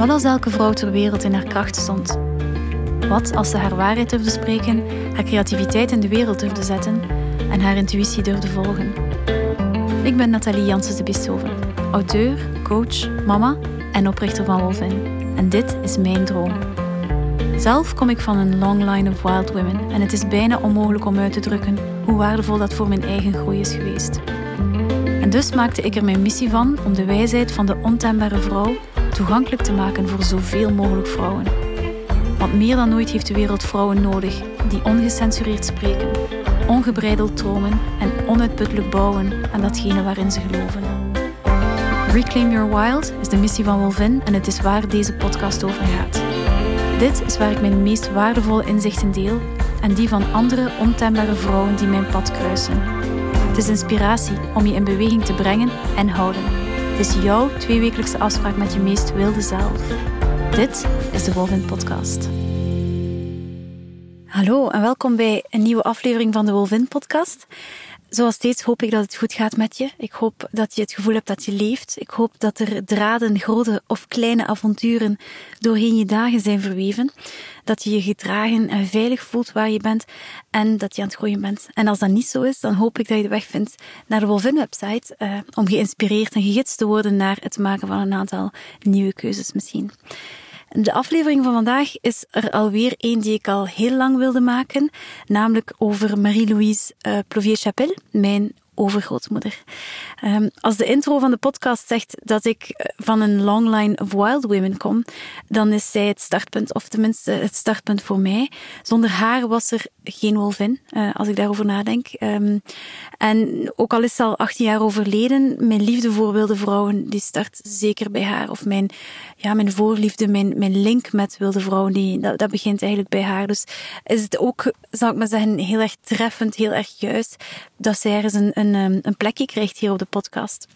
Wat als elke vrouw ter wereld in haar kracht stond? Wat als ze haar waarheid durfde spreken, haar creativiteit in de wereld durfde zetten en haar intuïtie durfde volgen? Ik ben Nathalie Janssen de Bissoven, auteur, coach, mama en oprichter van Wolvin. En dit is mijn droom. Zelf kom ik van een long line of wild women en het is bijna onmogelijk om uit te drukken hoe waardevol dat voor mijn eigen groei is geweest. En dus maakte ik er mijn missie van om de wijsheid van de ontembare vrouw toegankelijk te maken voor zoveel mogelijk vrouwen. Want meer dan ooit heeft de wereld vrouwen nodig die ongecensureerd spreken, ongebreideld dromen en onuitputtelijk bouwen aan datgene waarin ze geloven. Reclaim Your Wild is de missie van Wolvin en het is waar deze podcast over gaat. Dit is waar ik mijn meest waardevolle inzichten deel en die van andere ontembare vrouwen die mijn pad kruisen. Het is inspiratie om je in beweging te brengen en houden. Is jouw tweewekelijkse afspraak met je meest wilde zelf. Dit is de Wolvin Podcast. Hallo en welkom bij een nieuwe aflevering van de Wolvin Podcast. Zoals steeds hoop ik dat het goed gaat met je. Ik hoop dat je het gevoel hebt dat je leeft. Ik hoop dat er draden, grote of kleine avonturen doorheen je dagen zijn verweven. Dat je je gedragen en veilig voelt waar je bent en dat je aan het groeien bent. En als dat niet zo is, dan hoop ik dat je de weg vindt naar de Wolvin website uh, om geïnspireerd en gegidst te worden naar het maken van een aantal nieuwe keuzes misschien. De aflevering van vandaag is er alweer één die ik al heel lang wilde maken, namelijk over Marie-Louise uh, Plovier-Chapelle, mijn overgrootmoeder. Um, als de intro van de podcast zegt dat ik eh, van een long line of wild women kom, dan is zij het startpunt, of tenminste het startpunt voor mij. Zonder haar was er geen wolvin, uh, als ik daarover nadenk. Um, en ook al is ze al 18 jaar overleden, mijn liefde voor wilde vrouwen, die start zeker bij haar. Of mijn, ja, mijn voorliefde, mijn, mijn link met wilde vrouwen, die, dat, begint eigenlijk bij haar. Dus is het ook, zou ik maar zeggen, heel erg treffend, heel erg juist, dat zij er een, ehm, een plekje krijgt hier op de podcast.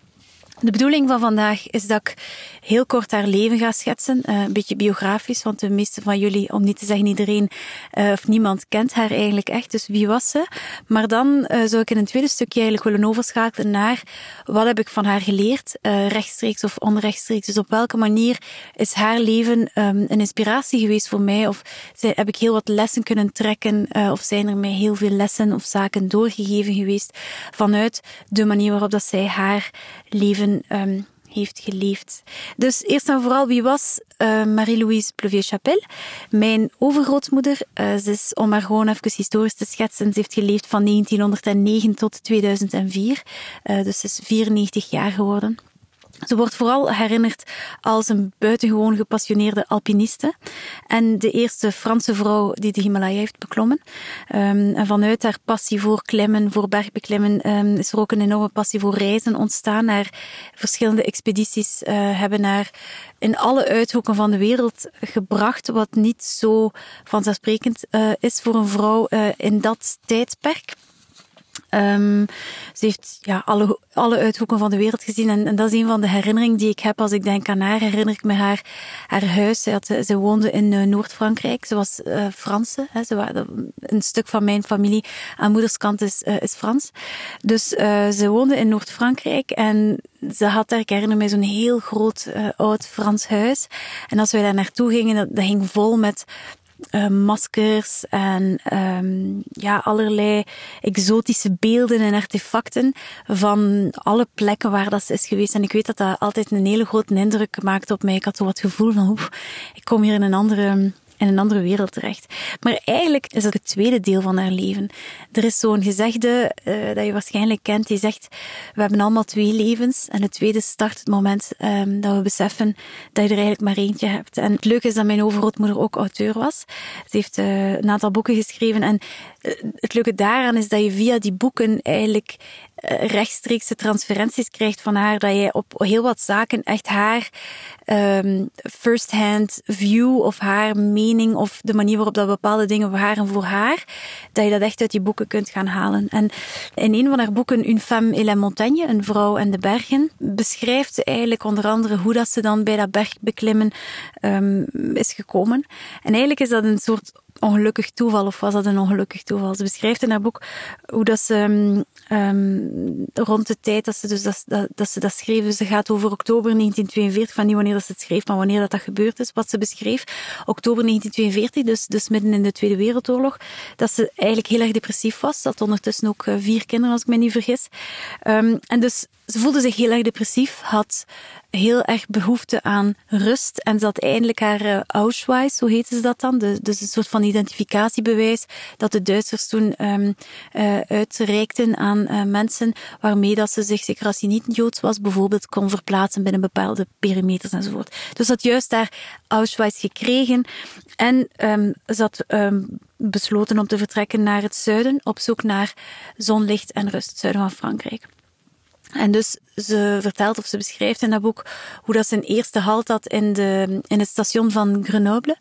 De bedoeling van vandaag is dat ik heel kort haar leven ga schetsen. Uh, een beetje biografisch, want de meeste van jullie, om niet te zeggen iedereen uh, of niemand, kent haar eigenlijk echt. Dus wie was ze? Maar dan uh, zou ik in een tweede stukje eigenlijk willen overschakelen naar wat heb ik van haar geleerd, rechtstreeks of onrechtstreeks. Dus op welke manier is haar leven um, een inspiratie geweest voor mij? Of heb ik heel wat lessen kunnen trekken? of zijn er mij heel veel lessen of zaken doorgegeven geweest vanuit de manier waarop dat zij haar leven um, heeft geleefd. Dus eerst en vooral, wie was uh, Marie-Louise Pleuvier-Chapelle? Mijn overgrootmoeder. Uh, ze is, om maar gewoon even historisch te schetsen, ze heeft geleefd van 1909 tot 2004. Uh, dus ze is 94 jaar geworden. Ze wordt vooral herinnerd als een buitengewoon gepassioneerde alpiniste en de eerste Franse vrouw die de Himalaya heeft beklommen. Um, en vanuit haar passie voor klimmen, voor bergbeklimmen, um, is er ook een enorme passie voor reizen ontstaan. Haar verschillende expedities uh, hebben haar in alle uithoeken van de wereld gebracht, wat niet zo vanzelfsprekend uh, is voor een vrouw uh, in dat tijdperk. Um, ze heeft ja, alle, alle uithoeken van de wereld gezien. En, en, dat is een van de herinneringen die ik heb als ik denk aan haar. Herinner ik me haar, haar huis. Ze, ze woonde in uh, Noord-Frankrijk. Ze was uh, Franse. Hè. Ze waren, een stuk van mijn familie aan moederskant is, uh, is Frans. Dus ze woonde in Noord-Frankrijk. En ze had daar, ik herinner me, zo'n heel groot oud Frans huis. En als wij daar naartoe gingen, dat, dat ging vol met uh, maskers en um, ja, allerlei exotische beelden en artefacten van alle plekken waar dat is geweest. En ik weet dat dat altijd een hele grote indruk maakte op mij. Ik had zo wat gevoel van, oef, ik kom hier in een andere in een andere wereld terecht. Maar eigenlijk is het het tweede deel van haar leven. Er is zo'n gezegde uh, dat je waarschijnlijk kent, die zegt, we hebben allemaal twee levens en het tweede start het moment um, dat we beseffen dat je er eigenlijk maar eentje hebt. En het leuke is dat mijn overgrootmoeder ook auteur was. Ze heeft uh, een aantal boeken geschreven en uh, het leuke daaraan is dat je via die boeken eigenlijk rechtstreekse transferenties krijgt van haar, dat je op heel wat zaken echt haar um, first-hand view of haar mening of de manier waarop dat bepaalde dingen voor haar en voor haar, dat je dat echt uit die boeken kunt gaan halen. En in een van haar boeken, Une femme et la montagne, een vrouw en de bergen, beschrijft ze eigenlijk onder andere hoe dat ze dan bij dat bergbeklimmen um, is gekomen. En eigenlijk is dat een soort ongelukkig toeval of was dat een ongelukkig toeval? Ze beschrijft in haar boek hoe dat ze um, rond de tijd dat ze, dus dat, dat, ze dat schreef, dus ze gaat over oktober 1942, van niet wanneer dat ze het schreef, maar wanneer dat, dat gebeurd is, wat ze beschreef. Oktober 1942, dus, dus midden in de Tweede Wereldoorlog, dat ze eigenlijk heel erg depressief was. Dat ondertussen ook eh, vier kinderen, als ik me niet vergis. Um, en dus ze voelde zich heel erg depressief, had heel erg behoefte aan rust en ze had eindelijk haar uh, Auschwitz, hoe heette ze dat dan? Dus een soort van identificatiebewijs dat de Duitsers toen um, uh, uitreikten aan uh, mensen waarmee dat ze zich, zeker als hij niet Joods was, bijvoorbeeld kon verplaatsen binnen bepaalde perimeters enzovoort. Dus had juist daar Auschwitz gekregen en um, ze had um, besloten om te vertrekken naar het zuiden op zoek naar zonlicht en rust, zuiden van Frankrijk. En dus ze vertelt of ze beschrijft in dat boek hoe dat een eerste halt had in, de, in het station van Grenoble.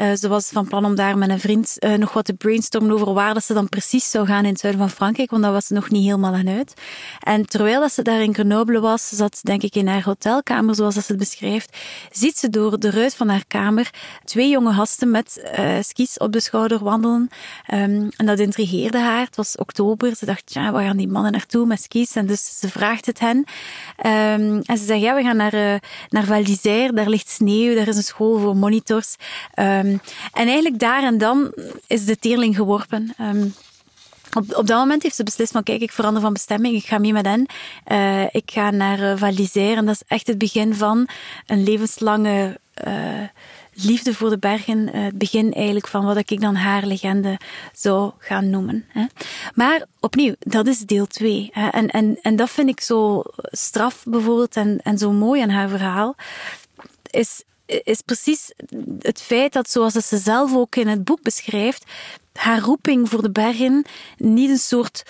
Uh, ze was van plan om daar met een vriend uh, nog wat te brainstormen over waar dat ze dan precies zou gaan in het zuiden van Frankrijk, want dat was ze nog niet helemaal aan uit. En terwijl dat ze daar in Grenoble was, zat denk ik in haar hotelkamer, zoals dat ze het beschrijft, ziet ze door de ruit van haar kamer twee jonge gasten met uh, skis op de schouder wandelen. Um, en dat intrigeerde haar. Het was oktober. Ze dacht, ja, waar gaan die mannen naartoe met skis? En dus ze vraagt het hen. Um, en ze zegt, ja, we gaan naar, uh, naar daar ligt sneeuw, daar is een school voor monitors. Um, en eigenlijk daar en dan is de teerling geworpen. Um, op, op dat moment heeft ze beslist van kijk, ik verander van bestemming, ik ga mee met hen. Uh, ik ga naar uh, en dat is echt het begin van een levenslange liefde voor de bergen, eh, het begin eigenlijk van wat ik dan haar legende zou gaan noemen. Maar opnieuw, dat is deel 2. En, en, en dat vind ik zo straf bijvoorbeeld en, en zo mooi aan haar verhaal. Is, is precies het feit dat, zoals ze zelf ook in het boek beschrijft, haar roeping voor de bergen niet een soort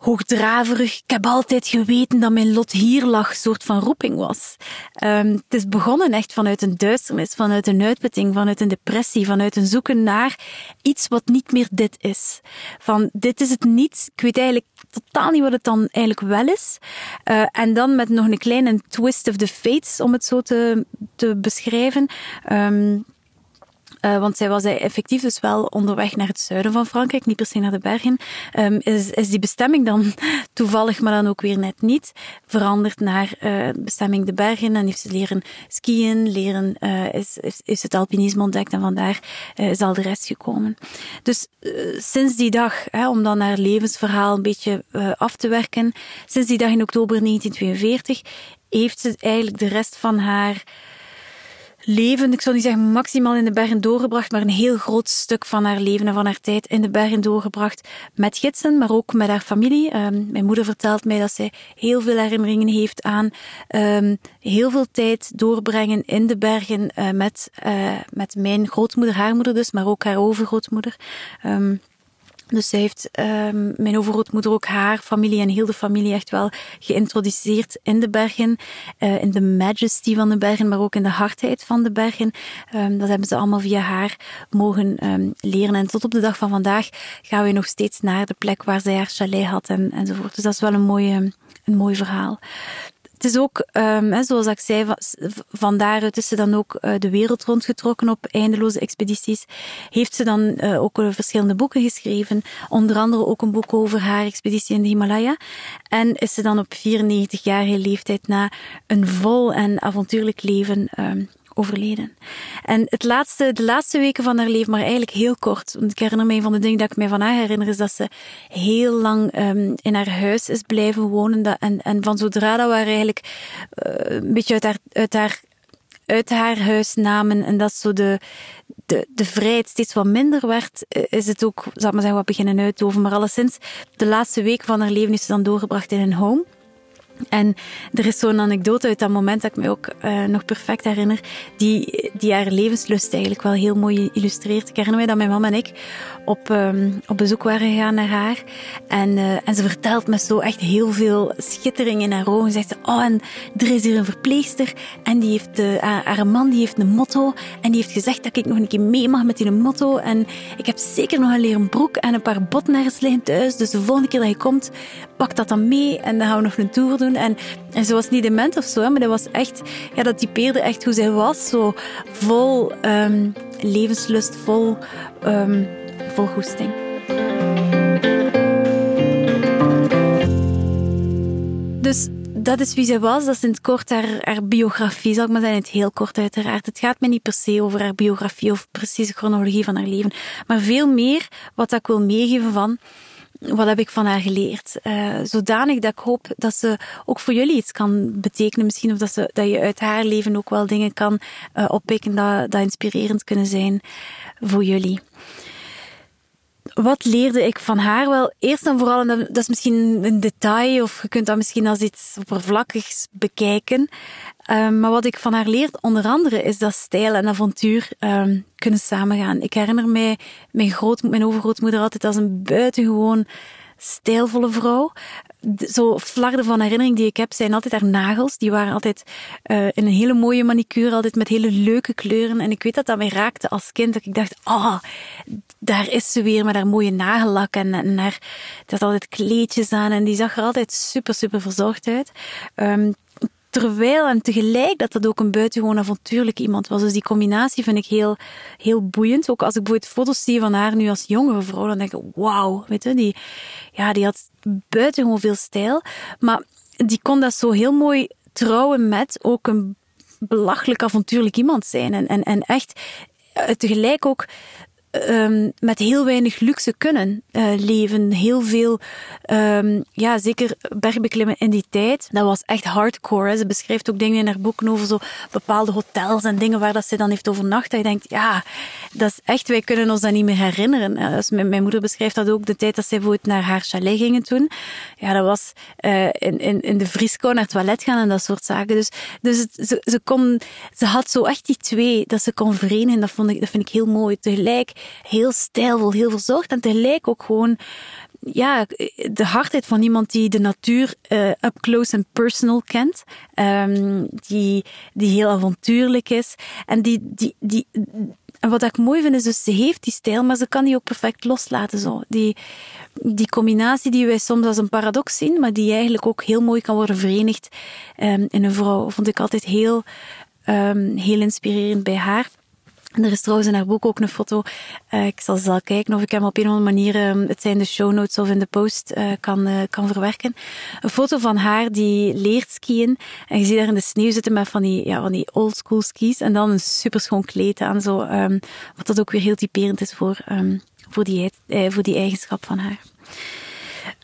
hoogdraverig. Ik heb altijd geweten dat mijn lot hier lag, soort van roeping was. Um, het is begonnen echt vanuit een duisternis, vanuit een uitputting, vanuit een depressie, vanuit een zoeken naar iets wat niet meer dit is. Van dit is het niet. Ik weet eigenlijk totaal niet wat het dan eigenlijk wel is. Uh, en dan met nog een kleine twist of the fates, om het zo te, te beschrijven. Um, uh, want zij was effectief dus wel onderweg naar het zuiden van Frankrijk, niet per se naar de bergen. Um, is, is die bestemming dan toevallig, maar dan ook weer net niet, veranderd naar uh, bestemming de bergen en heeft ze leren skiën, leren, is, is, is het alpinisme ontdekt en vandaar is al de rest gekomen. Dus sinds die dag, hè, om dan haar levensverhaal een beetje af te werken, sinds die dag in oktober 1942 heeft ze eigenlijk de rest van haar leven, ik zou niet zeggen maximaal in de bergen doorgebracht, maar een heel groot stuk van haar leven en van haar tijd in de bergen doorgebracht. Met gidsen, maar ook met haar familie. Um, mijn moeder vertelt mij dat zij heel veel herinneringen heeft aan um, heel veel tijd doorbrengen in de bergen uh, met, uh, met mijn grootmoeder, haar moeder dus, maar ook haar overgrootmoeder. Um, dus zij heeft um, mijn overgrootmoeder ook haar familie en heel de familie echt wel geïntroduceerd in de bergen, uh, in de majesty van de bergen, maar ook in de hardheid van de bergen. Um, dat hebben ze allemaal via haar mogen um, leren. En tot op de dag van vandaag gaan we nog steeds naar de plek waar zij haar chalet had en, enzovoort. Dus dat is wel een, mooie, een mooi verhaal. Het is ook, um, zoals ik zei, van daaruit is ze dan ook uh, de wereld rondgetrokken op eindeloze expedities. Heeft ze dan uh, ook verschillende boeken geschreven, onder andere ook een boek over haar expeditie in de Himalaya. En is ze dan op 94-jarige leeftijd na een vol en avontuurlijk leven um, overleden. En het laatste, de laatste weken van haar leven, maar eigenlijk heel kort. Want ik herinner me van de dingen dat ik mij van haar herinner, is dat ze heel lang um, in haar huis is blijven wonen. En, en van zodra dat we haar eigenlijk uh, een beetje uit haar, uit haar uit haar huis namen en dat zo de, de, de vrijheid steeds wat minder werd, eh, is het ook, zal ik maar zeggen, wat beginnen uitdoven. Maar alleszins, de laatste week van haar leven is ze dan doorgebracht in een home. En er is zo'n anekdote uit dat moment dat ik me ook uh, nog perfect herinner, die, die haar levenslust eigenlijk wel heel mooi illustreert. Ik herinner me dat mijn mama en ik op, um, op bezoek waren gegaan naar haar. En, uh, en ze vertelt me zo echt heel veel schittering in haar ogen. Zegt ze, oh, en er is hier een verpleegster en die heeft uh, haar man die heeft een motto en die heeft gezegd dat ik nog een keer mee mag met die motto. En ik heb zeker nog een leren broek en een paar botten ergens liggen thuis. Dus de volgende keer dat je komt, pak dat dan mee en dan gaan we nog een tour doen. En, en ze was niet dement of zo, maar dat was echt, ja, dat typeerde echt hoe zij was. Zo vol um, levenslust, vol, um, vol goesting. Dus dat is wie zij was. Dat is in het kort haar, haar biografie, zal ik maar zeggen. Het heel kort uiteraard. Het gaat me niet per se over haar biografie of precieze chronologie van haar leven. Maar veel meer wat ik wil meegeven van wat heb ik van haar geleerd? Uh, zodanig dat ik hoop dat ze ook voor jullie iets kan betekenen misschien. Of dat, ze, dat je uit haar leven ook wel dingen kan uh, oppikken dat, dat inspirerend kunnen zijn voor jullie. Wat leerde ik van haar? Wel, eerst en vooral, en dat is misschien een detail, of je kunt dat misschien als iets oppervlakkigs bekijken. Um, maar wat ik van haar leer, onder andere, is dat stijl en avontuur um, kunnen samengaan. Ik herinner mij mijn, groot, mijn overgrootmoeder altijd als een buitengewoon stijlvolle vrouw. Zo flarden van herinnering die ik heb, zijn altijd haar nagels. Die waren altijd uh, in een hele mooie manicure, altijd met hele leuke kleuren. En ik weet dat dat mij raakte als kind, dat ik dacht, ah, oh, daar is ze weer met haar mooie nagellak en, en haar, die had altijd kleedjes aan en die zag er altijd super, super verzorgd uit. Um, Terwijl en tegelijk dat dat ook een buitengewoon avontuurlijk iemand was. Dus die combinatie vind ik heel, heel boeiend. Ook als ik bijvoorbeeld foto's zie van haar nu als jongere vrouw, dan denk ik, wauw, weet je, die, ja, die had buitengewoon veel stijl. Maar die kon dat zo heel mooi trouwen met ook een belachelijk avontuurlijk iemand zijn. En, en, en echt eh, tegelijk ook um, met heel weinig luxe kunnen uh, leven. Heel veel, um, ja, zeker bergbeklimmen in die tijd. Dat was echt hardcore. Ze beschrijft ook dingen in haar boeken over zo bepaalde hotels en dingen waar dat ze dan heeft overnacht. Dat je denkt, ja, dat is echt, wij kunnen ons dat niet meer herinneren. Dus mijn, moeder beschrijft dat ook, de tijd dat zij bijvoorbeeld naar haar chalet gingen toen. Ja, dat was uh, in, in, in de vrieskou naar het toilet gaan en dat soort zaken. Dus, dus ze, ze, kon, ze had zo echt die twee, dat ze kon verenigen. Dat, vond ik, dat vind ik heel mooi. Tegelijk heel stijlvol, heel verzorgd en tegelijk ook gewoon ja, de hardheid van iemand die de natuur uh, up close and personal kent. Um, die, die heel avontuurlijk is. En die, die, die, en wat ik mooi vind is dus, ze heeft die stijl, maar ze kan die ook perfect loslaten. Zo. Die, die combinatie die wij soms als een paradox zien, maar die eigenlijk ook heel mooi kan worden verenigd um, in een vrouw, vond ik altijd heel, um, heel inspirerend bij haar. En er is trouwens in haar boek ook een foto. Uh, ik zal zal kijken of ik hem op een of andere manier, uh, het zijn de show notes of in de post, uh, kan, kan verwerken. Een foto van haar die leert skiën. En je ziet haar in de sneeuw zitten met van die, ja, van die old school skis. En dan een super schoon kleed aan. Zo, um, wat dat ook weer heel typerend is voor, um, voor, die, voor die eigenschap van haar.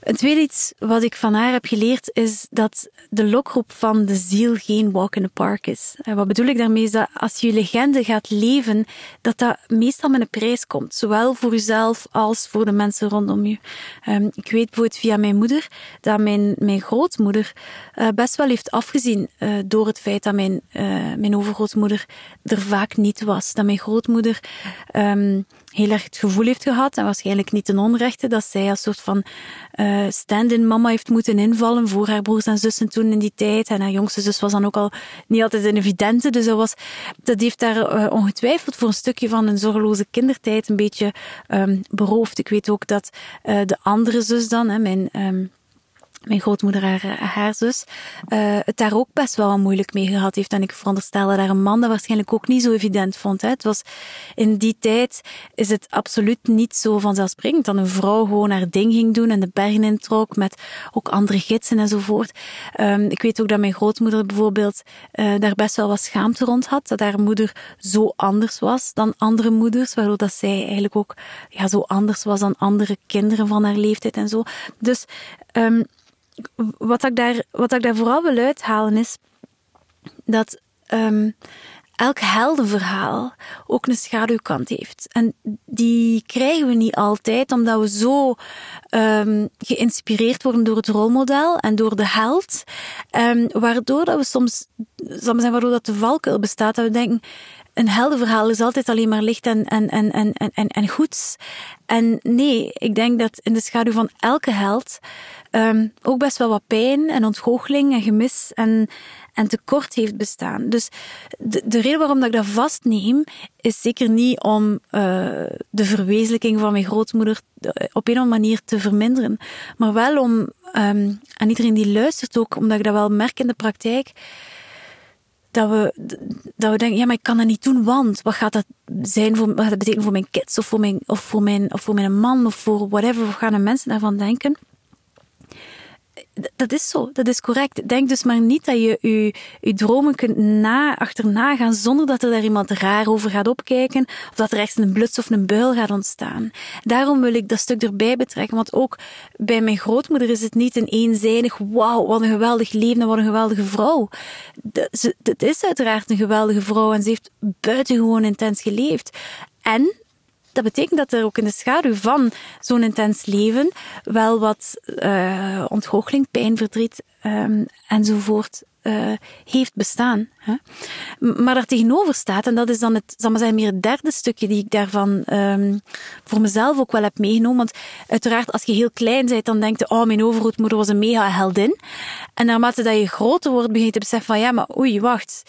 Het tweede iets wat ik van haar heb geleerd is dat de lokroep van de ziel geen walk in the park is. En wat bedoel ik daarmee is dat als je legende gaat leven, dat dat meestal met een prijs komt. Zowel voor jezelf als voor de mensen rondom je. Um, ik weet bijvoorbeeld via mijn moeder dat mijn, mijn grootmoeder uh, best wel heeft afgezien uh, door het feit dat mijn, uh, mijn overgrootmoeder er vaak niet was. Dat mijn grootmoeder um, heel erg het gevoel heeft gehad, en waarschijnlijk niet ten onrechte, dat zij als soort van uh, stand-in mama heeft moeten invallen voor haar broers en zussen toen in die tijd. En haar jongste zus was dan ook al niet altijd een evidente, dus dat, was, dat heeft daar uh, ongetwijfeld voor een stukje van een zorgeloze kindertijd een beetje um, beroofd. Ik weet ook dat uh, de andere zus dan, hè, mijn... Um, mijn grootmoeder, haar, haar zus, uh, het daar ook best wel moeilijk mee gehad heeft. En ik veronderstel dat een man dat waarschijnlijk ook niet zo evident vond. Het was, in die tijd is het absoluut niet zo vanzelfsprekend dat een vrouw gewoon haar ding ging doen en de bergen introk met ook andere gidsen enzovoort. Um, ik weet ook dat mijn grootmoeder bijvoorbeeld uh, daar best wel wat schaamte rond had. Dat haar moeder zo anders was dan andere moeders, waardoor dat zij eigenlijk ook ja, zo anders was dan andere kinderen van haar leeftijd en zo. Dus um, wat ik, daar, wat ik daar vooral wil uithalen is dat um, elk heldenverhaal ook een schaduwkant heeft. En die krijgen we niet altijd, omdat we zo um, geïnspireerd worden door het rolmodel en door de held, um, waardoor dat we soms, maar zeggen, waardoor dat de valkuil bestaat, dat we denken, een heldenverhaal is altijd alleen maar licht en, en, en, en, en, en goeds. En nee, ik denk dat in de schaduw van elke held um, ook best wel wat pijn en ontgoocheling en gemis en, en tekort heeft bestaan. Dus de, de reden waarom dat ik dat vastneem, is zeker niet om uh, de verwezenlijking van mijn grootmoeder op een of andere manier te verminderen, maar wel om, um, en iedereen die luistert ook, omdat ik dat wel merk in de praktijk, dat we, dat we denken, ja, maar ik kan dat niet doen, want wat gaat dat zijn voor, wat gaat dat betekenen voor mijn kids of voor mijn, of voor mijn, of voor mijn man of voor whatever, wat gaan de mensen daarvan denken? Dat is zo, dat is correct. Denk dus maar niet dat je je, je dromen kunt na, achterna gaan zonder dat er daar iemand raar over gaat opkijken of dat er ergens een bluts of een buil gaat ontstaan. Daarom wil ik dat stuk erbij betrekken, want ook bij mijn grootmoeder is het niet een eenzijdig wauw, wat een geweldig leven en wat een geweldige vrouw. Het is uiteraard een geweldige vrouw en ze heeft buitengewoon intens geleefd. En dat betekent dat er ook in de schaduw van zo'n intens leven wel wat uh, pijn, verdriet um, enzovoort uh, heeft bestaan. Hè. Maar tegenover staat, en dat is dan het, zal maar zeggen, meer derde stukje die ik daarvan um, voor mezelf ook wel heb meegenomen. Want uiteraard, als je heel klein bent, dan denk je, oh, mijn overgrootmoeder was een mega heldin. En naarmate dat je groter wordt, begin je te beseffen van, ja, maar oei, wacht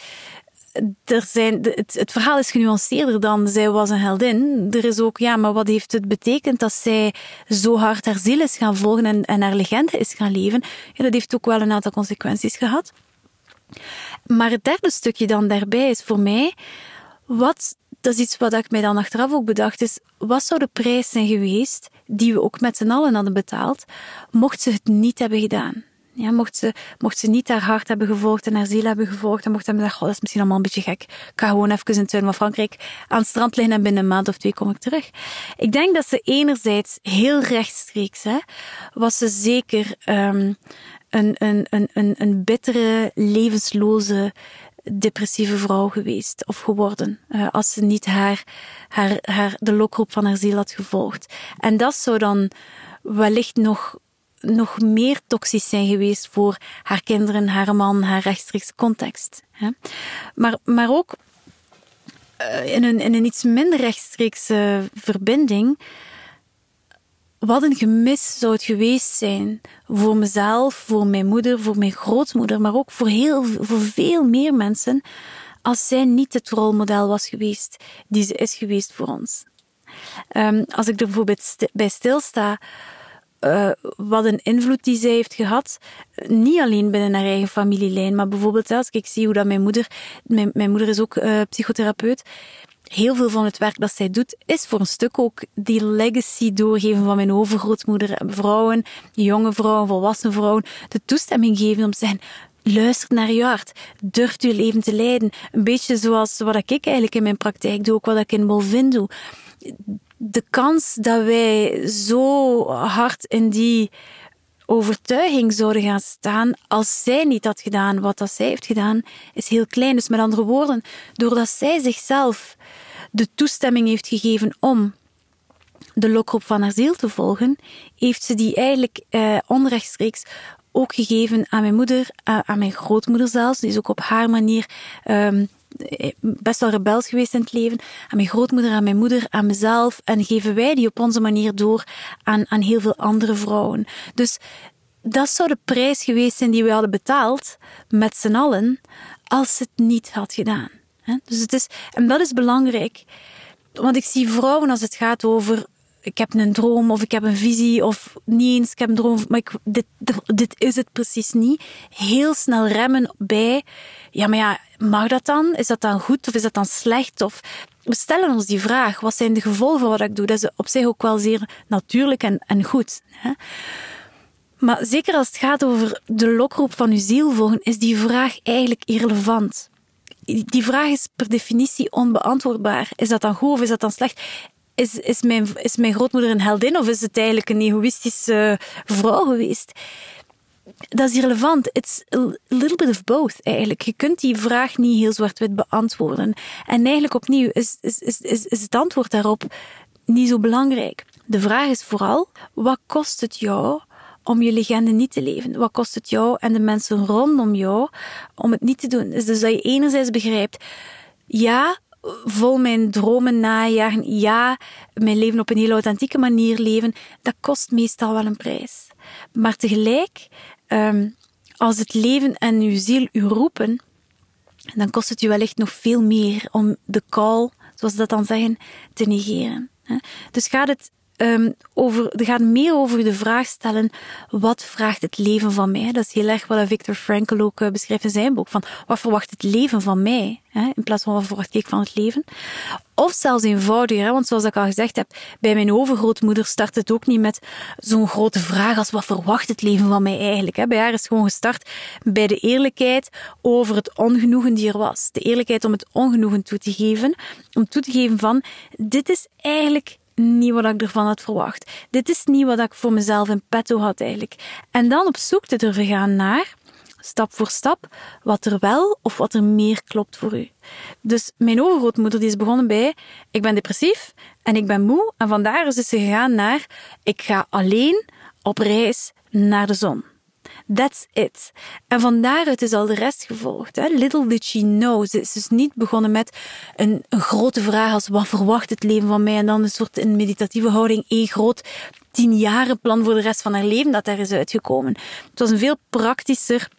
er zijn, het, verhaal is genuanceerder dan zij was een heldin. Er is ook, ja, maar wat heeft het betekend dat zij zo hard haar ziel is gaan volgen en, en haar legende is gaan leven? Ja, dat heeft ook wel een aantal consequenties gehad. Maar het derde stukje dan daarbij is voor mij, wat, dat is iets wat ik mij dan achteraf ook bedacht, is wat zou de prijs zijn geweest die we ook met z'n allen hadden betaald, mocht ze het niet hebben gedaan? Ja, mocht, ze, mocht ze niet haar hart hebben gevolgd en haar ziel hebben gevolgd, dan mocht ze hebben oh, dat is misschien allemaal een beetje gek. Ik ga gewoon even in het tuin van Frankrijk aan het strand liggen en binnen een maand of twee kom ik terug. Ik denk dat ze enerzijds heel rechtstreeks, hè, was ze zeker um, een, een, een, een, een bittere, levensloze, depressieve vrouw geweest of geworden, uh, als ze niet haar, haar, haar, de lokroep van haar ziel had gevolgd. En dat zou dan wellicht nog nog meer toxisch zijn geweest voor haar kinderen, haar man, haar rechtstreeks context. Maar, maar ook eh, in een, in een iets minder rechtstreekse verbinding. Wat een gemis zou het geweest zijn voor mezelf, voor mijn moeder, voor mijn grootmoeder, maar ook voor, heel, voor veel meer mensen, als zij niet het rolmodel was geweest die ze is geweest voor ons. Um, als ik er bijvoorbeeld bij stilsta, uh, wat een invloed die zij heeft gehad. Niet alleen binnen haar eigen familielijn, maar bijvoorbeeld als ik zie hoe dat mijn moeder, mijn, moeder is ook uh, psychotherapeut, heel veel van het werk dat zij doet, is voor een stuk ook die legacy doorgeven van mijn overgrootmoeder. Vrouwen, jonge vrouwen, volwassen vrouwen, de toestemming geven om te zeggen, luister naar je hart. Durft je leven te leiden. Een beetje zoals wat ik eigenlijk in mijn praktijk doe, ook wat ik in Bolvin doe de kans dat wij zo hard in die overtuiging zouden gaan staan als zij niet had gedaan wat dat zij heeft gedaan, is heel klein. Dus met andere woorden, doordat zij zichzelf de toestemming heeft gegeven om de lokroep van haar ziel te volgen, heeft ze die eigenlijk eh, onrechtstreeks ook gegeven aan mijn moeder, aan mijn grootmoeder zelfs. Die is ook op haar manier um, best wel rebels geweest in het leven. Aan mijn grootmoeder, aan mijn moeder, aan mezelf. En geven wij die op onze manier door aan, aan heel veel andere vrouwen. Dus dat zou de prijs geweest zijn die we hadden betaald met z'n allen als het niet had gedaan. Dus het is, en dat is belangrijk. Want ik zie vrouwen als het gaat over ik heb een droom of ik heb een visie of niet eens ik heb een droom, maar dit, dit is het precies niet. Heel snel remmen bij, ja, maar ja, mag dat dan? Is dat dan goed of is dat dan slecht? Of we stellen ons die vraag, wat zijn de gevolgen van wat ik doe? Dat is op zich ook wel zeer natuurlijk en, en goed. Hè? Maar zeker als het gaat over de lokroep van uw ziel volgen, is die vraag eigenlijk irrelevant. Die vraag is per definitie onbeantwoordbaar. Is dat dan goed of is dat dan slecht? Is, is, mijn, is mijn grootmoeder een heldin of is het eigenlijk een egoïstische vrouw geweest? Dat is irrelevant. It's a little bit of both, eigenlijk. Je kunt die vraag niet heel zwart-wit beantwoorden. En eigenlijk opnieuw is, is, is, is, is het antwoord daarop niet zo belangrijk. De vraag is vooral, wat kost het jou om je legende niet te leven? Wat kost het jou en de mensen rondom jou om het niet te doen? Dus dat je enerzijds begrijpt, ja, vol mijn dromen najagen, ja, mijn leven op een heel authentieke manier leven, dat kost meestal wel een prijs. Maar tegelijk, um, als het leven en uw ziel u roepen, dan kost het u wellicht nog veel meer om de call, zoals ze dat dan zeggen, te negeren. Dus gaat het um, over, het gaat meer over de vraag stellen, wat vraagt het leven van mij? Dat is heel erg wat Victor Frankl ook uh, beschrijft in zijn boek, van wat verwacht het leven van mij? Hè? In plaats van wat verwacht ik van het leven? Of zelfs eenvoudiger, hè? want zoals ik al gezegd heb, bij mijn overgrootmoeder start het ook niet met zo'n grote vraag als wat verwacht het leven van mij eigenlijk? Hè? Bij haar is gewoon gestart bij de eerlijkheid over het ongenoegen die er was. De eerlijkheid om het ongenoegen toe te geven, om toe te geven van, dit is eigenlijk niet wat ik ervan had verwacht. Dit is niet wat ik voor mezelf in petto had eigenlijk. En dan op zoek te durven gaan naar, stap voor stap, wat er wel of wat er meer klopt voor u. Dus mijn overgrootmoeder die is begonnen bij, ik ben depressief en ik ben moe. En vandaar is ze gegaan naar, ik ga alleen op reis naar de zon. That's it. En van daaruit is al de rest gevolgd. Hè? Little did she know. Ze is dus niet begonnen met een, een grote vraag als wat verwacht het leven van mij? En dan een soort in meditatieve houding, één groot tien jaren plan voor de rest van haar leven dat daar is uitgekomen. Het was een veel praktischer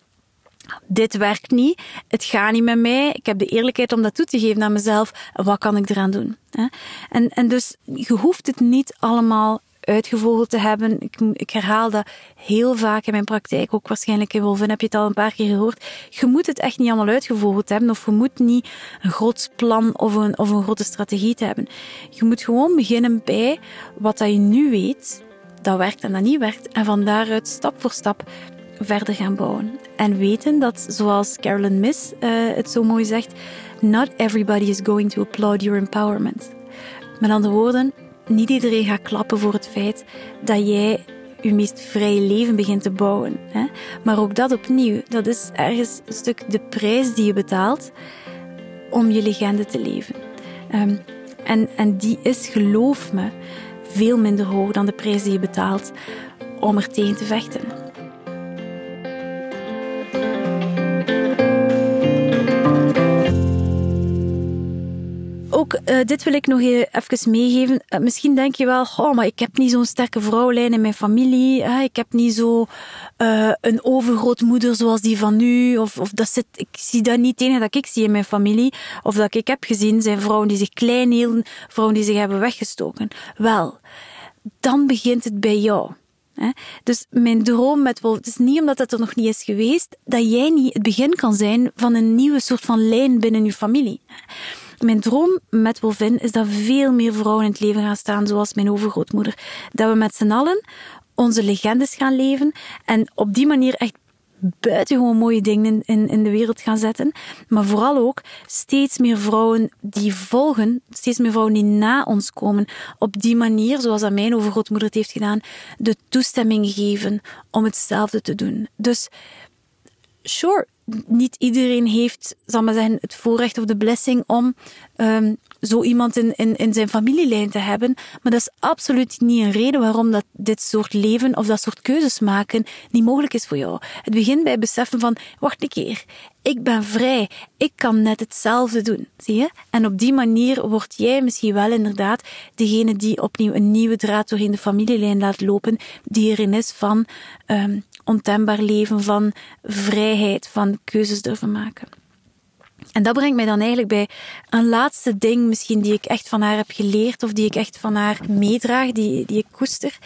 dit werkt niet, het gaat niet met mij, ik heb de eerlijkheid om dat toe te geven aan mezelf, wat kan ik eraan doen? En, en dus je hoeft het niet allemaal uitgevogeld te hebben. Ik, ik, herhaal dat heel vaak in mijn praktijk, ook waarschijnlijk in Wolven heb je het al een paar keer gehoord. Je moet het echt niet allemaal uitgevogeld hebben of je moet niet een groot plan of een, of een grote strategie te hebben. Je moet gewoon beginnen bij wat dat je nu weet, dat werkt en dat niet werkt en van daaruit stap voor stap verder gaan bouwen. En weten dat, zoals Carolyn Miss uh, het zo mooi zegt, not everybody is going to applaud your empowerment. Met andere woorden, niet iedereen gaat klappen voor het feit dat jij je meest vrije leven begint te bouwen. Hè? Maar ook dat opnieuw, dat is ergens een stuk de prijs die je betaalt om je legende te leven. Ehm, en, en die is, geloof me, veel minder hoog dan de prijs die je betaalt om er tegen te vechten. Ook, uh, dit wil ik nog even meegeven. Uh, misschien denk je wel, oh, maar ik heb niet zo'n sterke vrouwlijn in mijn familie. Hè? Ik heb niet zo uh, een overgrootmoeder zoals die van nu. Of, of dat zit, ik zie dat niet. Enige dat ik zie in mijn familie, of dat ik heb gezien, zijn vrouwen die zich klein hielden, vrouwen die zich hebben weggestoken. Wel, dan begint het bij jou. Dus mijn droom met Wolf, het is niet omdat het er nog niet is geweest, dat jij niet het begin kan zijn van een nieuwe soort van lijn binnen je familie. Mijn droom met Wolvin is dat veel meer vrouwen in het leven gaan staan, zoals mijn overgrootmoeder. Dat we met z'n allen onze legendes gaan leven en op die manier echt buitengewoon mooie dingen in, in de wereld gaan zetten. Maar vooral ook steeds meer vrouwen die volgen, steeds meer vrouwen die na ons komen. Op die manier, zoals dat mijn overgrootmoeder het heeft gedaan, de toestemming geven om hetzelfde te doen. Dus, sure, niet iedereen heeft, zal maar zeggen, het voorrecht of de blessing om um, zo iemand in, in, in zijn familielijn te hebben. Maar dat is absoluut niet een reden waarom dat dit soort leven of dat soort keuzes maken niet mogelijk is voor jou. Het begint bij het beseffen van, wacht een keer, ik ben vrij, ik kan net hetzelfde doen, zie je? En op die manier word jij misschien wel inderdaad degene die opnieuw een nieuwe draad doorheen de familielijn laat lopen, die erin is van um, ontembaar leven, van vrijheid, van keuzes durven maken. En dat brengt mij dan eigenlijk bij een laatste ding, misschien die ik echt van haar heb geleerd of die ik echt van haar meedraag, die, die ik koester.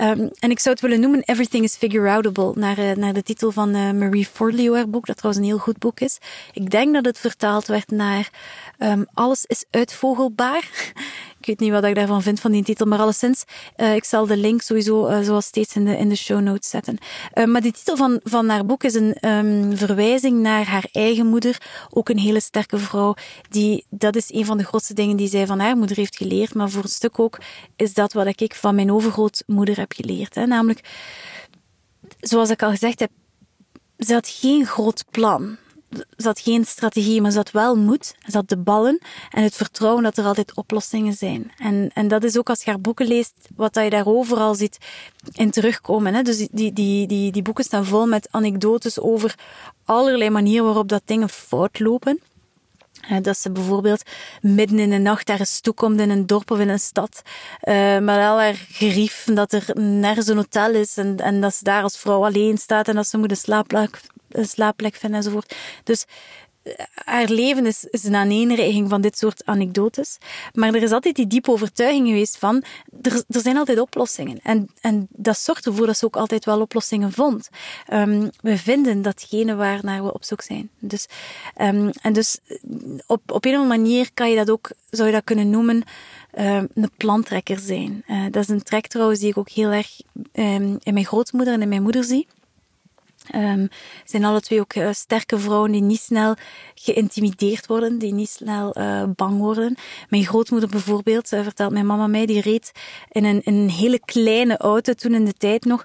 Um, en ik zou het willen noemen Everything is Figure-outable, naar, uh, naar de titel van uh, Marie Forleo, haar boek, dat trouwens een heel goed boek is. Ik denk dat het vertaald werd naar um, Alles is uitvogelbaar. Ik weet niet wat ik daarvan vind van die titel, maar alleszins, uh, ik zal de link sowieso uh, zoals steeds in de, in de show notes zetten. Uh, maar die titel van, van haar boek is een um, verwijzing naar haar eigen moeder, ook een hele sterke vrouw. Die, dat is een van de grootste dingen die zij van haar moeder heeft geleerd, maar voor een stuk ook is dat wat ik van mijn overgrootmoeder heb geleerd. Hè? Namelijk, zoals ik al gezegd heb, ze had geen groot plan had geen strategie, maar had wel moed. Had de ballen en het vertrouwen dat er altijd oplossingen zijn. En, en dat is ook als je haar boeken leest, wat je daar overal ziet in terugkomen. Hè? Dus die, die, die, die boeken staan vol met anekdotes over allerlei manieren waarop dat dingen fout lopen. Dat ze bijvoorbeeld midden in de nacht ergens toekomt in een dorp of in een stad. Uh, met al haar gerief dat er nergens een hotel is. En, en dat ze daar als vrouw alleen staat en dat ze moet een slaapplek, een slaapplek vinden enzovoort. Dus haar leven is, is een aaneenreiging van dit soort anekdotes. Maar er is altijd die diepe overtuiging geweest van, er, zijn altijd oplossingen. En, en dat zorgt ervoor dat ze ook altijd wel oplossingen vond. Um, we vinden datgene waar naar we op zoek zijn. Dus, um, en dus op, op een of andere manier kan je dat ook, zou je dat kunnen noemen, um, een plantrekker zijn. Uh, dat is een trek trouwens die ik ook heel erg in mijn grootmoeder en in mijn moeder zie. Um, zijn alle twee ook uh, sterke vrouwen die niet snel geïntimideerd worden, die niet snel uh, bang worden. Mijn grootmoeder bijvoorbeeld, uh, vertelt mijn mama mij, die reed in een, een hele kleine auto toen in de tijd nog,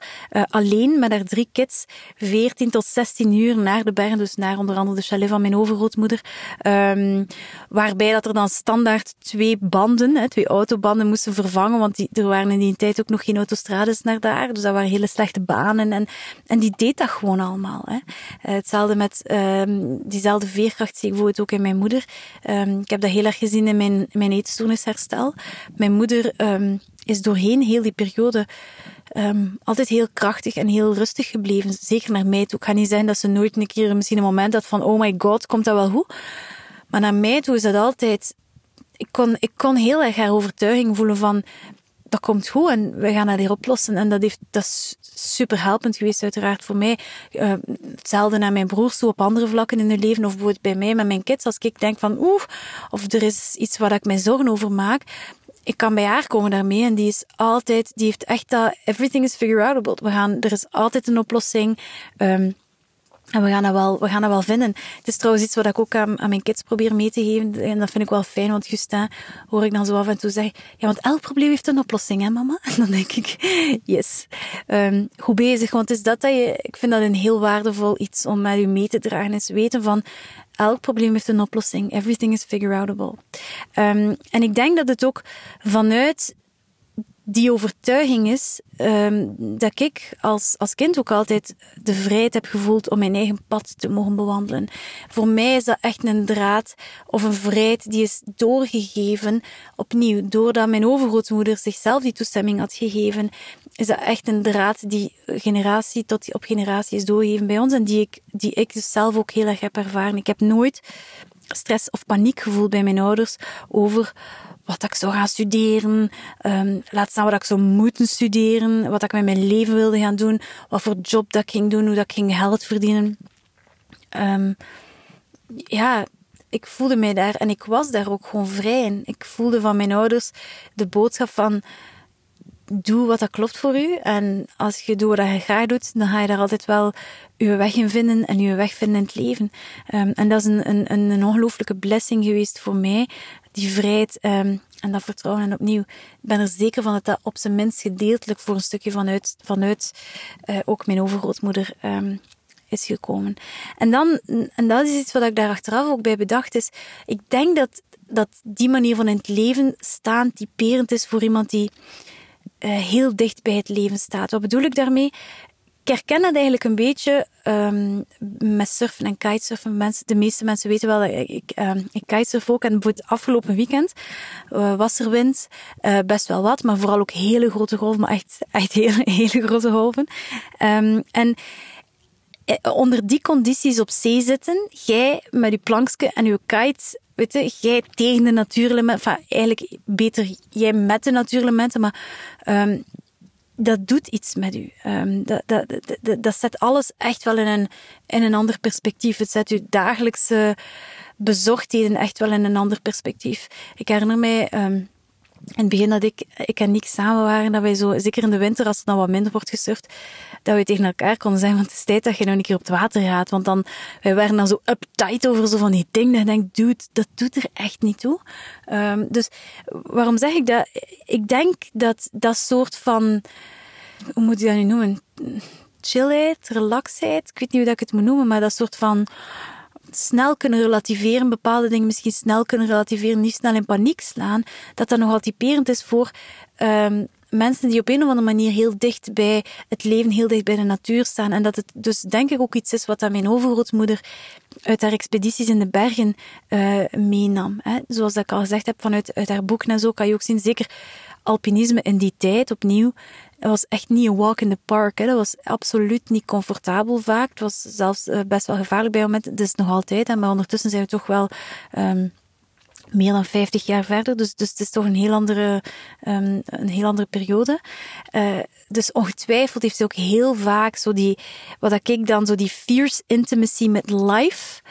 alleen met haar drie kids, 14 tot 16 uur naar de bergen, dus naar onder andere de chalet van mijn overgrootmoeder, um, waarbij dat er dan standaard twee banden, hè, twee autobanden moesten vervangen, want die, er waren in die tijd ook nog geen autostrades naar daar, dus dat waren hele slechte banen en, en die deed dat gewoon allemaal. Hè. Eh, hetzelfde met um, diezelfde veerkracht zie ik bijvoorbeeld ook in mijn moeder. Um, ik heb dat heel erg gezien in mijn, mijn eetstoornisherstel. Mijn moeder um, is doorheen heel die periode altijd heel krachtig en heel rustig gebleven. Zeker naar mij toe. Ik ga niet zeggen dat ze nooit een keer misschien een moment had van oh my god, komt dat wel goed? Maar naar mij toe is dat altijd... Ik kon, ik kon heel erg haar overtuiging voelen van dat komt goed en we gaan dat hier oplossen. En dat, heeft, dat is super helpend geweest, uiteraard voor mij. Uh, hetzelfde naar mijn broers toe op andere vlakken in hun leven, of bij mij met mijn kids. Als ik denk van oeh, of er is iets waar ik mij zorgen over maak, ik kan bij haar komen daarmee en die is altijd, die heeft echt dat, everything is figure outable. We gaan, er is altijd een oplossing. Um, en we gaan, dat wel, we gaan dat wel vinden. Het is trouwens iets wat ik ook aan, aan mijn kids probeer mee te geven. En dat vind ik wel fijn, want Justin hoor ik dan zo af en toe zeggen, ja, want elk probleem heeft een oplossing, hè mama? En dan denk ik, yes. Um, goed bezig, want is dat dat je, ik vind dat een heel waardevol iets om met u mee te dragen, is weten van, elk probleem heeft een oplossing. Everything is figure outable. Um, en ik denk dat het ook vanuit die overtuiging is um, dat ik als, als kind ook altijd de vrijheid heb gevoeld om mijn eigen pad te mogen bewandelen. Voor mij is dat echt een draad of een vrijheid die is doorgegeven, opnieuw, doordat mijn overgrootmoeder zichzelf die toestemming had gegeven, is dat echt een draad die generatie tot op generatie is doorgegeven bij ons en die ik, die ik dus zelf ook heel erg heb ervaren. Ik heb nooit stress of paniek gevoeld bij mijn ouders over wat ik zou gaan studeren, um, laat staan wat ik zou moeten studeren, wat ik met mijn leven wilde gaan doen, wat voor job dat ik ging doen, hoe dat ik ging geld verdienen. Um, ja, ik voelde mij daar en ik was daar ook gewoon vrij in. Ik voelde van mijn ouders de boodschap van doe wat dat klopt voor u. En als je doet wat je graag doet, dan ga je daar altijd wel je weg in vinden en je weg vinden in het leven. Um, en dat is een, een, een ongelooflijke blessing geweest voor mij die vrijheid um, en dat vertrouwen. En opnieuw, ik ben er zeker van dat dat op zijn minst gedeeltelijk voor een stukje vanuit, vanuit uh, ook mijn overgrootmoeder um, is gekomen. En dan, en dat is iets wat ik daar achteraf ook bij bedacht, is, ik denk dat, dat die manier van in het leven staan typerend is voor iemand die uh, heel dicht bij het leven staat. Wat bedoel ik daarmee? Ik herken dat eigenlijk een beetje um, met surfen en kitesurfen. Mensen, de meeste mensen weten wel dat ik, ik kitesurf ook. En bijvoorbeeld afgelopen weekend uh, was er wind, uh, best wel wat, maar vooral ook hele grote golven, maar echt, echt hele, hele grote golven. Um, en eh, onder die condities op zee zitten, jij met je plankje en je kite weet je, jij tegen de natuurelementen, enfin, eigenlijk beter jij met de natuurelementen, maar dat doet iets met u. Um, dat, dat, dat, dat, zet alles echt wel in een, in een ander perspectief. Het zet uw dagelijkse bezorgdheden echt wel in een ander perspectief. Ik herinner mij um, in het begin dat ik, ik en Nick samen waren, dat wij zo, zeker in de winter, als het dan wat minder wordt gesurfd, dat we tegen elkaar konden zeggen, want het is tijd dat je nou een keer op het water gaat. Want dan, wij waren dan zo uptight over zo van die dingen, dat je denkt, dude, dat doet er echt niet toe. Um, dus, waarom zeg ik dat? Ik denk dat dat soort van, hoe moet je dat nu noemen? Chillheid, relaxheid, ik weet niet hoe dat ik het moet noemen, maar dat soort van, snel kunnen relativeren, bepaalde dingen misschien snel kunnen relativeren, niet snel in paniek slaan, dat dat nogal typerend is voor um, mensen die op een of andere manier heel dicht bij het leven, heel dicht bij de natuur staan. En dat het dus denk ik ook iets is wat mijn overgrootmoeder uit haar expedities in de bergen uh, meenam. Hè. Zoals ik al gezegd heb, vanuit uit haar boek en zo kan je ook zien, zeker alpinisme in die tijd opnieuw het was echt niet een walk in the park. Hè. Dat was absoluut niet comfortabel vaak. Het was zelfs eh, best wel gevaarlijk bij momenten. Het is nog altijd, maar ondertussen zijn we toch wel um, meer dan 50 jaar verder. Dus, dus het is toch een heel andere, um, een heel andere periode. Uh, dus ongetwijfeld heeft hij ook heel vaak zo die, wat ik dan, zo die fierce intimacy met life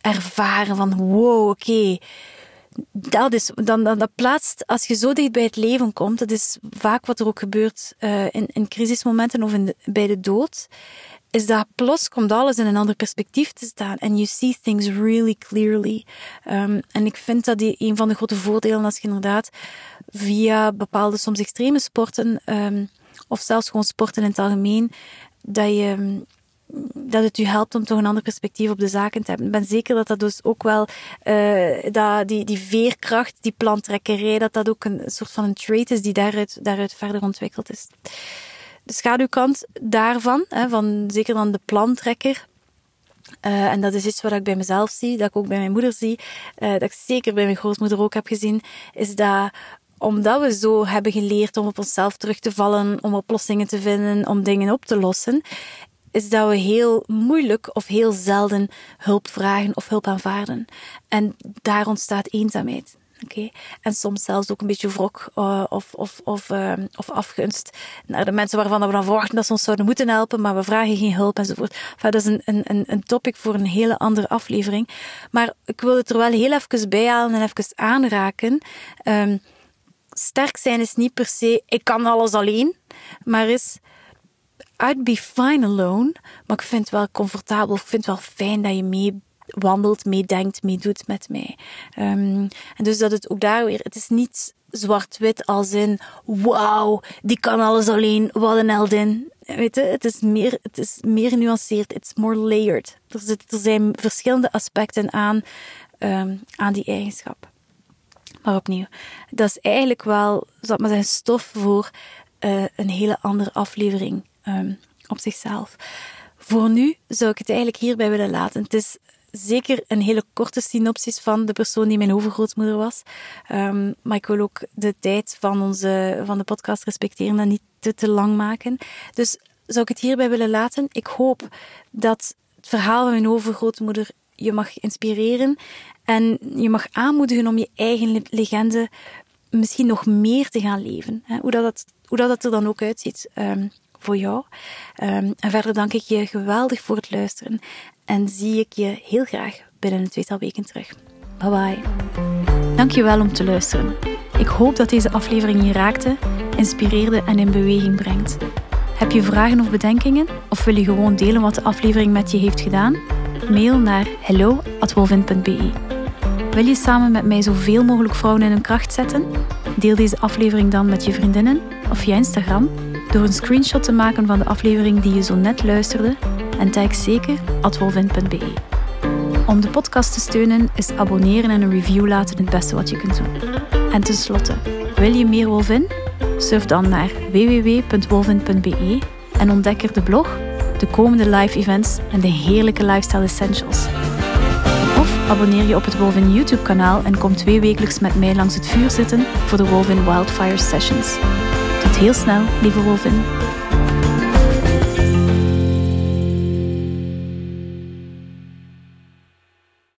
ervaren. Van wow, oké. Okay, dat is, dan, dan, dat plaatst, als je zo dicht bij het leven komt, dat is vaak wat er ook gebeurt uh, in, in crisismomenten of in bij de dood, is dat plots komt alles in een ander perspectief te staan. En you see things really clearly. Um, en ik vind dat die, een van de grote voordelen als je inderdaad via bepaalde soms extreme sporten, um, of zelfs gewoon sporten in het algemeen, dat je dat het u helpt om toch een ander perspectief op de zaken te hebben. Ik ben zeker dat dat dus ook wel, uh, dat die, die veerkracht, die plantrekkerij, dat dat ook een soort van een trait is die daaruit, daaruit verder ontwikkeld is. De schaduwkant daarvan, hè, van zeker dan de plantrekker, uh, en dat is iets wat ik bij mezelf zie, dat ik ook bij mijn moeder zie, uh, dat ik zeker bij mijn grootmoeder ook heb gezien, is dat omdat we zo hebben geleerd om op onszelf terug te vallen, om oplossingen te vinden, om dingen op te lossen, is dat we heel moeilijk of heel zelden hulp vragen of hulp aanvaarden. En daar ontstaat eenzaamheid. Oké, En soms zelfs ook een beetje wrok uh, of, of, of, uh, of afgunst naar de mensen waarvan we dan verwachten dat ze ons zouden moeten helpen, maar we vragen geen hulp enzovoort. Dat is een, een, een topic voor een hele andere aflevering. Maar ik wil het er wel heel even bij halen en even aanraken. Um, sterk zijn is niet per se, ik kan alles alleen, maar is I'd be fine alone, maar ik vind het wel comfortabel. Ik vind het wel fijn dat je mee wandelt, meedenkt, meedoet met mij. Um, en dus dat het ook daar weer, het is niet zwart-wit als in, wauw, die kan alles alleen, wat een heldin. Weet je, het is meer, het is meer genuanceerd, it's more layered. Er, zit, er zijn verschillende aspecten aan, um, aan die eigenschap. Maar opnieuw, dat is eigenlijk wel, zal maar stof voor uh, een hele andere aflevering um, op zichzelf. Voor nu zou ik het eigenlijk hierbij willen laten. Het is zeker een hele korte synopsis van de persoon die mijn overgrootmoeder was. Um, maar ik wil ook de tijd van, onze, van de podcast respecteren en niet te, te lang maken. Dus zou ik het hierbij willen laten. Ik hoop dat het verhaal van mijn overgrootmoeder je mag inspireren en je mag aanmoedigen om je eigen legende misschien nog meer te gaan leven. Hoe, dat, hoe dat er dan ook uitziet. Um, voor jou. Um, en verder dank ik je geweldig voor het luisteren en zie ik je heel graag binnen een tweetal weken terug. Bye bye. Dankjewel om te luisteren. Ik hoop dat deze aflevering je raakte, inspireerde en in beweging brengt. Heb je vragen of bedenkingen? Of wil je gewoon delen wat de aflevering met je heeft gedaan? Mail naar hello.wolvin.be. Wil je samen met mij zoveel mogelijk vrouwen in hun kracht zetten? Deel deze aflevering dan met je vriendinnen of via Instagram door een screenshot te maken van de aflevering die je zo net luisterde en tag zeker atwolvin.be. Om de podcast te steunen is abonneren en een review laten het beste wat je kunt doen. En tenslotte, wil je meer Wolvin? Surf dan naar www.wolvin.be en ontdek er de blog, de komende live events en de heerlijke lifestyle essentials. Of abonneer je op het Wolvin YouTube kanaal en kom twee wekelijks met mij langs het vuur zitten voor de Wolvin Wildfire Sessions heel snel, lieve Wolvin.